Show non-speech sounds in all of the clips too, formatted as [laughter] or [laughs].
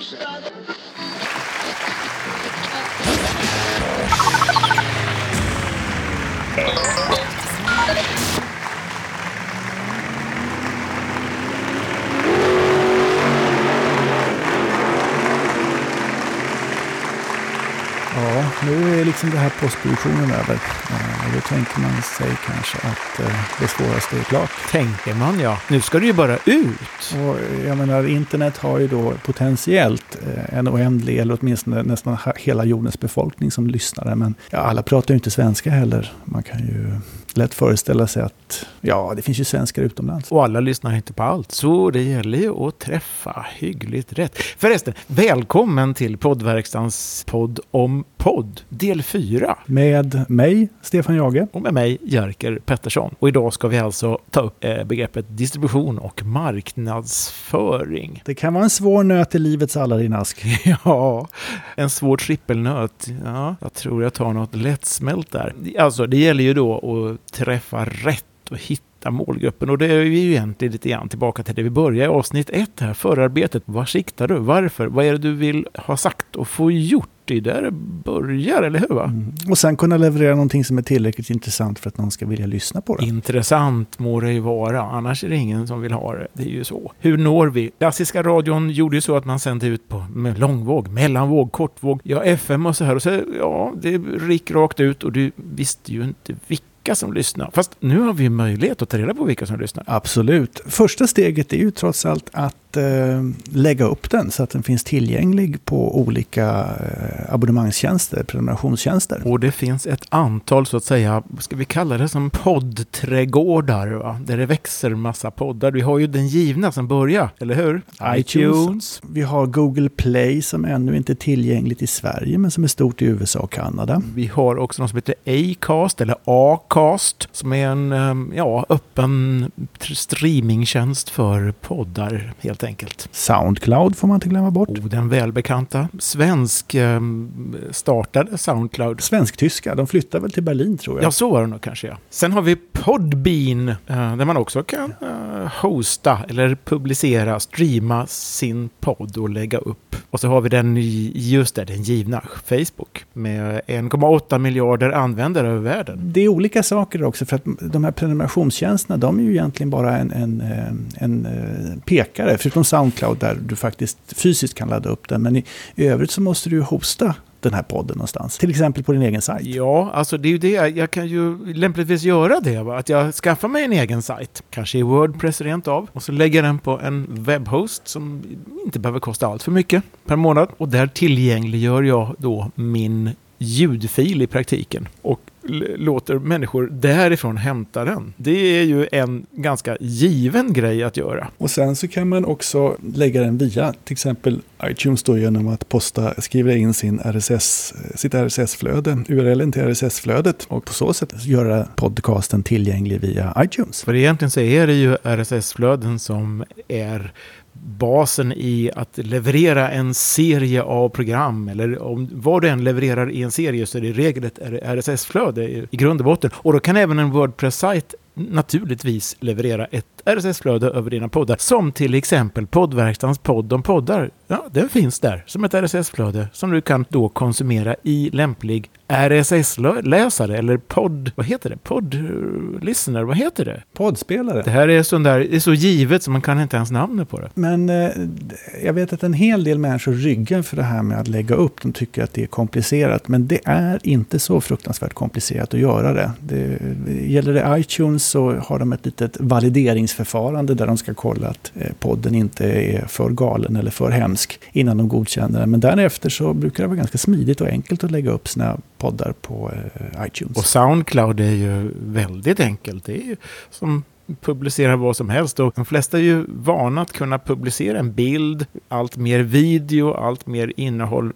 Ja, liksom det här postproduktionen över. Eh, och då tänker man sig kanske att eh, det svåraste är klart. Tänker man ja. Nu ska det ju bara ut. Och jag menar, internet har ju då potentiellt eh, en oändlig, eller åtminstone nästan hela jordens befolkning som lyssnare. Men ja, alla pratar ju inte svenska heller. Man kan ju lätt föreställa sig att ja, det finns ju svenskar utomlands. Och alla lyssnar inte på allt, så det gäller ju att träffa hyggligt rätt. Förresten, välkommen till poddverkstans podd om podd, del 4. Med mig, Stefan Jage. Och med mig, Jerker Pettersson. Och idag ska vi alltså ta upp eh, begreppet distribution och marknadsföring. Det kan vara en svår nöt i livets Aladdin-ask. [laughs] Ja, en svår trippelnöt. Ja, jag tror jag tar något lättsmält där. Alltså, det gäller ju då att träffa rätt och hitta målgruppen. Och det är vi ju egentligen lite grann tillbaka till det vi började i avsnitt ett här, förarbetet. Vad siktar du? Varför? Vad är det du vill ha sagt och få gjort? Det är där det börjar, eller hur? Va? Mm. Och sen kunna leverera någonting som är tillräckligt intressant för att någon ska vilja lyssna på det. Intressant må det ju vara, annars är det ingen som vill ha det. Det är ju så. Hur når vi? Klassiska radion gjorde ju så att man sände ut på långvåg, mellanvåg, kortvåg, ja FM och så här. Och så, ja, det gick rakt ut och du visste ju inte vilka som lyssnar. Fast nu har vi möjlighet att ta reda på vilka som lyssnar. Absolut. Första steget är ju trots allt att eh, lägga upp den så att den finns tillgänglig på olika eh, abonnemangstjänster, prenumerationstjänster. Och det finns ett antal, så att säga, ska vi kalla det som poddträdgårdar, va? där det växer massa poddar. Vi har ju den givna som börjar, eller hur? iTunes. Vi har Google Play som ännu inte är tillgängligt i Sverige men som är stort i USA och Kanada. Vi har också något som heter Acast, eller Acast, som är en ehm, ja, öppen tr- streamingtjänst för poddar, helt enkelt. Soundcloud får man inte glömma bort. Och den välbekanta svensk ehm, startade Soundcloud. Svensk-tyska, de flyttar väl till Berlin tror jag. Ja, så var det nog kanske ja. Sen har vi Podbean, eh, där man också kan eh, hosta eller publicera, streama sin podd och lägga upp. Och så har vi den, i- just det, den givna Facebook med 1,8 miljarder användare över världen. Det är olika saker också för att de här prenumerationstjänsterna de är ju egentligen bara en, en, eh, en eh, pekare. Förutom Soundcloud där du faktiskt fysiskt kan ladda upp den. Men i, i övrigt så måste du ju hosta den här podden någonstans. Till exempel på din egen sajt. Ja, alltså det är ju det. Jag kan ju lämpligtvis göra det. Va? Att jag skaffar mig en egen sajt. Kanske i Wordpress rent av. Och så lägger jag den på en webbhost som inte behöver kosta allt för mycket per månad. Och där tillgängliggör jag då min ljudfil i praktiken. Och låter människor därifrån hämta den. Det är ju en ganska given grej att göra. Och sen så kan man också lägga den via till exempel iTunes då genom att posta, skriva in sin RSS, sitt RSS-flöde, URLen till RSS-flödet och på så sätt göra podcasten tillgänglig via iTunes. För egentligen så är det ju RSS-flöden som är basen i att leverera en serie av program. Eller om vad du än levererar i en serie så är det i regel ett RSS-flöde i i grund och botten. Och då kan även en Wordpress-sajt naturligtvis leverera ett RSS-flöde över dina poddar. Som till exempel poddverkstans podd om poddar. Ja, den finns där som ett RSS-flöde som du kan då konsumera i lämplig RSS-läsare eller podd... Vad heter det? Podd-listener? Vad heter det? Poddspelare. Det här är, sån där, det är så givet så man kan inte ens namnet på det. Men eh, jag vet att en hel del människor ryggar för det här med att lägga upp. De tycker att det är komplicerat. Men det är inte så fruktansvärt komplicerat att göra det. det gäller det iTunes så har de ett litet valideringsförfarande där de ska kolla att eh, podden inte är för galen eller för hemsk innan de godkänner den. Men därefter så brukar det vara ganska smidigt och enkelt att lägga upp sina poddar på eh, iTunes. Och Soundcloud är ju väldigt enkelt. Det är ju som publicera vad som helst. Och de flesta är ju vana att kunna publicera en bild, allt mer video, allt mer innehåll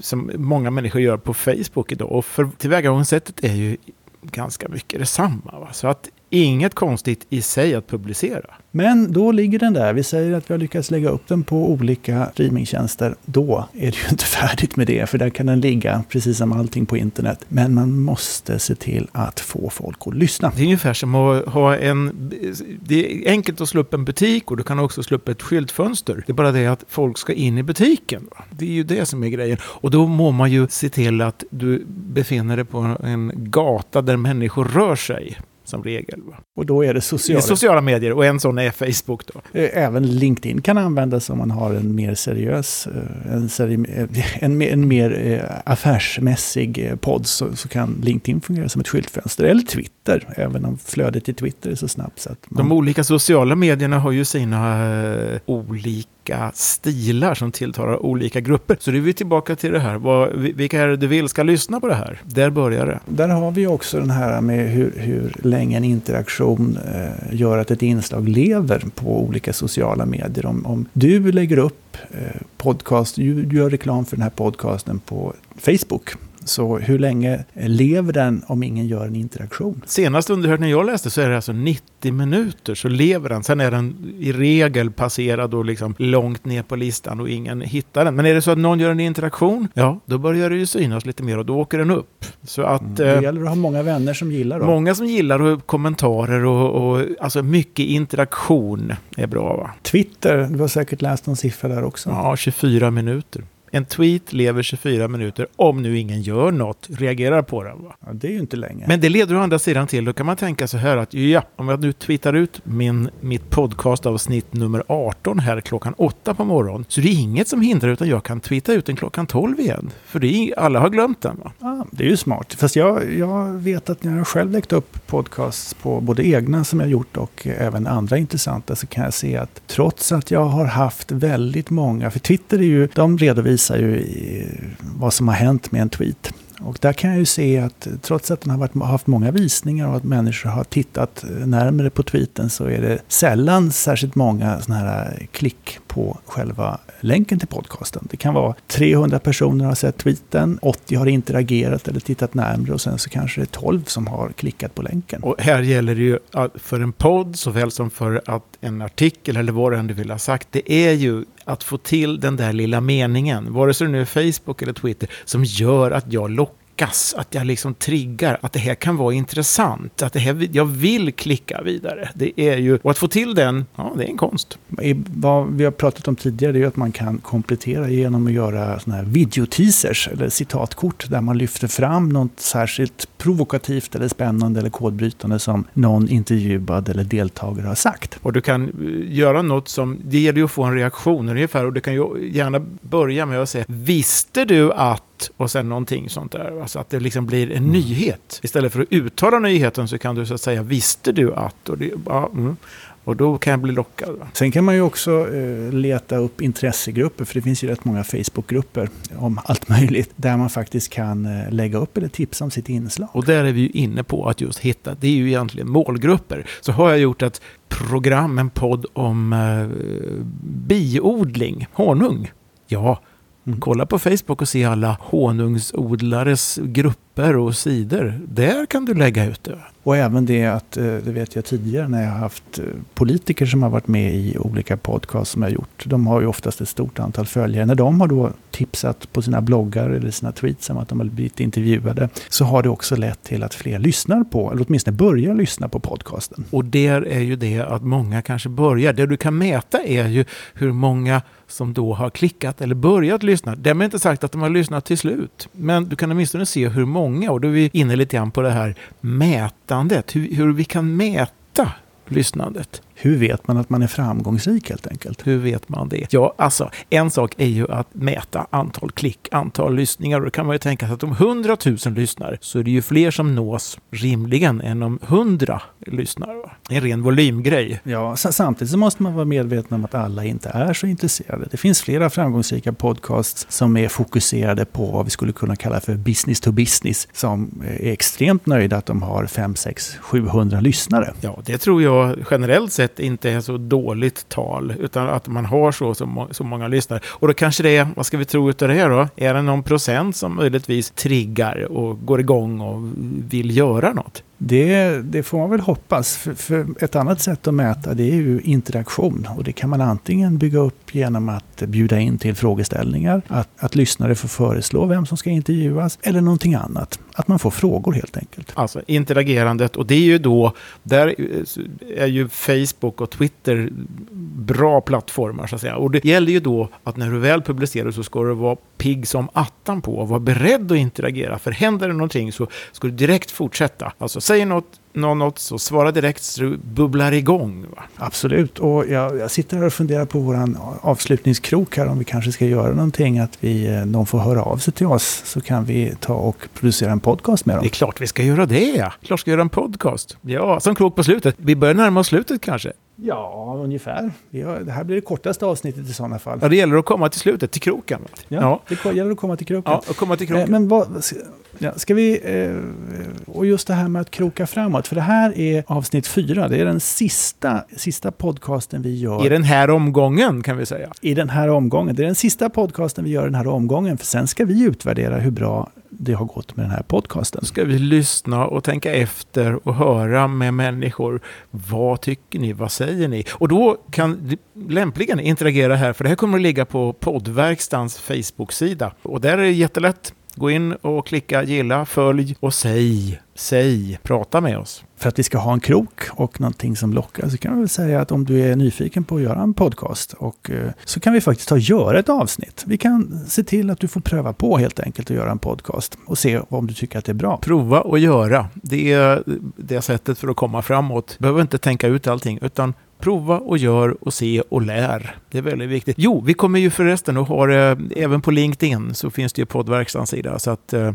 som många människor gör på Facebook idag. Och för tillvägagångssättet är ju ganska mycket detsamma. Va? Så att inget konstigt i sig att publicera. Men då ligger den där. Vi säger att vi har lyckats lägga upp den på olika streamingtjänster. Då är det ju [laughs] inte färdigt med det, för där kan den ligga precis som allting på internet. Men man måste se till att få folk att lyssna. Det är ungefär som att ha en... Det är enkelt att slå upp en butik och du kan också slå upp ett skyltfönster. Det är bara det att folk ska in i butiken. Det är ju det som är grejen. Och då må man ju se till att du befinner dig på en gata där människor rör sig som regel. Och då är det sociala. Det är sociala medier och en sån är Facebook då. Eh, även LinkedIn kan användas om man har en mer seriös, eh, en, seri eh, [laughs] en, en mer affärsmässig podd så, så, kan LinkedIn fungera som ett skyltfönster. Eller Twitter, även om flödet i Twitter är så snabbt. Så man... De olika sociala medierna har ju sina olika olika stilar som tilltalar olika grupper. Så det är vi tillbaka till det här. Vad, vilka är det du vill ska lyssna på det här? Där börjar det. Där har vi också den här med hur, hur länge en interaktion eh, gör att ett inslag lever på olika sociala medier. Om, om du lägger upp eh, podcast, du, du gör reklam för den här podcasten på Facebook så hur länge lever den om ingen gör en interaktion? Senast undersökningen jag läste så är det alltså 90 minuter så lever den. Sen är den i regel passerad och liksom långt ner på listan och ingen hittar den. Men är det så att någon gör en interaktion, ja, då börjar det ju synas lite mer och då åker den upp. Så att, mm, det eh, gäller att ha många vänner som gillar. Då. Många som gillar och kommentarer och, och alltså mycket interaktion är bra. Va? Twitter, du har säkert läst någon siffra där också. Ja, 24 minuter. En tweet lever 24 minuter om nu ingen gör något, reagerar på den. Va? Ja, det är ju inte länge. Men det leder å andra sidan till, då kan man tänka så här att ja, om jag nu tweetar ut min, mitt podcastavsnitt nummer 18 här klockan 8 på morgonen, så det är inget som hindrar utan jag kan tweeta ut den klockan 12 igen. För det är, alla har glömt den. Va? Ja, det är ju smart. Fast jag, jag vet att när jag själv läckt upp podcasts på både egna som jag gjort och även andra intressanta så kan jag se att trots att jag har haft väldigt många, för Twitter är ju, de redovisar visar ju vad som har hänt med en tweet. Och där kan jag ju se att trots att den har varit, haft många visningar och att människor har tittat närmare på tweeten så är det sällan särskilt många sådana här klick på själva länken till podcasten. Det kan vara 300 personer har sett tweeten, 80 har interagerat eller tittat närmare och sen så kanske det är 12 som har klickat på länken. Och här gäller det ju för en podd såväl som för att en artikel eller vad du än du vill ha sagt. Det är ju att få till den där lilla meningen, vare sig det nu är Facebook eller Twitter, som gör att jag lockar lockas, att jag liksom triggar, att det här kan vara intressant, att det här, jag vill klicka vidare. Det är ju, och att få till den, ja, det är en konst. Vad vi har pratat om tidigare är att man kan komplettera genom att göra såna här videoteasers eller citatkort där man lyfter fram något särskilt provokativt eller spännande eller kodbrytande som någon intervjuad eller deltagare har sagt. Och du kan eh, göra något som, det gäller ju att få en reaktion ungefär och du kan ju gärna börja med att säga, visste du att och sen någonting sånt där. Alltså att det liksom blir en mm. nyhet. Istället för att uttala nyheten så kan du så att säga, visste du att? Och, det, ja, mm. och då kan jag bli lockad. Sen kan man ju också eh, leta upp intressegrupper, för det finns ju rätt många Facebookgrupper om allt möjligt, där man faktiskt kan eh, lägga upp eller tipsa om sitt inslag. Och där är vi ju inne på att just hitta, det är ju egentligen målgrupper. Så har jag gjort ett program, en podd om eh, biodling, honung. Ja, Mm. Kolla på Facebook och se alla honungsodlares grupper och sidor. Där kan du lägga ut det. Och även det att, eh, det vet jag tidigare när jag har haft eh, politiker som har varit med i olika podcasts som jag har gjort. De har ju oftast ett stort antal följare. När de har då tipsat på sina bloggar eller sina tweets om att de har blivit intervjuade så har det också lett till att fler lyssnar på, eller åtminstone börjar lyssna på podcasten. Och där är ju det att många kanske börjar. Det du kan mäta är ju hur många som då har klickat eller börjat lyssna. Därmed inte sagt att de har lyssnat till slut. Men du kan åtminstone se hur många, och då är vi inne lite grann på det här mätandet, hur, hur vi kan mäta lyssnandet. Hur vet man att man är framgångsrik helt enkelt? Hur vet man det? Ja, alltså en sak är ju att mäta antal klick, antal lyssningar och då kan man ju tänka sig att om 100 000 lyssnar så är det ju fler som nås rimligen än om 100 lyssnar. En ren volymgrej. Ja, samtidigt så måste man vara medveten om att alla inte är så intresserade. Det finns flera framgångsrika podcasts som är fokuserade på vad vi skulle kunna kalla för business to business som är extremt nöjda att de har 5, 6, 700 lyssnare. Ja, det tror jag generellt sett inte är så dåligt tal, utan att man har så, så, må så många lyssnare. Och då kanske det är, vad ska vi tro utav det här då? Är det någon procent som möjligtvis triggar och går igång och vill göra något? Det, det får man väl hoppas. För, för, ett annat sätt att mäta det är ju interaktion. Och det kan man antingen bygga upp genom att bjuda in till frågeställningar, att, att lyssnare får föreslå vem som ska intervjuas, eller någonting annat. Att man får frågor helt enkelt. Alltså interagerandet, och det är ju då, där eh, är ju Facebook och Twitter bra plattformar så att säga. Och det gäller ju då att när du väl publicerar så ska du vara pigg som attan på och vara beredd att interagera. För händer det någonting så ska du direkt fortsätta. Alltså säger något, någon något så svara direkt så du bubblar igång. Va? Absolut, och jag, jag sitter här och funderar på vår avslutningskrok här om vi kanske ska göra någonting att vi, eh, någon får höra av sig till oss så kan vi ta och producera en podcast med dem. Det är klart vi ska göra det. Klart vi ska göra en podcast. Ja, som krok på slutet. Vi börjar närma oss slutet kanske. Ja, ungefär. Har, det här blir det kortaste avsnittet i sådana fall. Ja, det gäller att komma till slutet, till kroken. Ja, ja. det gäller att komma till kroken. Ja, att komma till kroken. Eh, men vad, ja, ska vi... Eh, och just det här med att kroka framåt. För det här är avsnitt fyra. Det är den sista, sista podcasten vi gör. I den här omgången kan vi säga. I den här omgången. Det är den sista podcasten vi gör den här omgången. För sen ska vi utvärdera hur bra det har gått med den här podcasten. Ska vi lyssna och tänka efter och höra med människor. Vad tycker ni? Vad säger ni? Och då kan lämpligen interagera här, för det här kommer att ligga på poddverkstans Facebook-sida. Och där är det jättelätt. Gå in och klicka gilla, följ och säg, säg, prata med oss. För att vi ska ha en krok och någonting som lockar så kan man väl säga att om du är nyfiken på att göra en podcast och eh, så kan vi faktiskt ta och göra ett avsnitt. Vi kan se till att du får pröva på helt enkelt att göra en podcast och se om du tycker att det är bra. Prova och göra. Det är det sättet för att komma framåt. Du behöver inte tänka ut allting utan prova och gör och se och lär. Det är väldigt viktigt. Jo, vi kommer ju förresten och har eh, även på LinkedIn så finns det ju poddverkstans sida så att eh,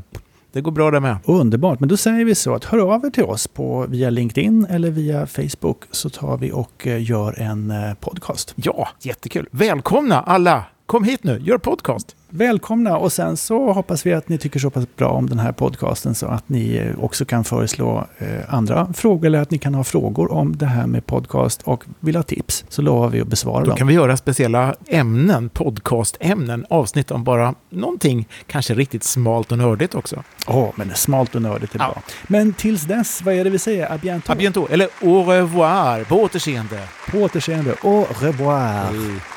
det går bra det med. Underbart, men då säger vi så att hör av er till oss på via LinkedIn eller via Facebook så tar vi och eh, gör en eh, podcast. Ja, jättekul. Välkomna alla! Kom hit nu, gör podcast. Välkomna och sen så hoppas vi att ni tycker så pass bra om den här podcasten så att ni eh, också kan föreslå eh, andra frågor eller att ni kan ha frågor om det här med podcast och vill ha tips så lovar vi att besvara Då dem. Då kan vi göra speciella ämnen, podcastämnen, avsnitt om bara någonting kanske riktigt smalt och nördigt också. Åh, oh, men smalt och nördigt är ja. bra. Men tills dess, vad är det vi säger? A bientôt? A bientôt, eller au revoir, på återseende. På återseende, au revoir. Hej.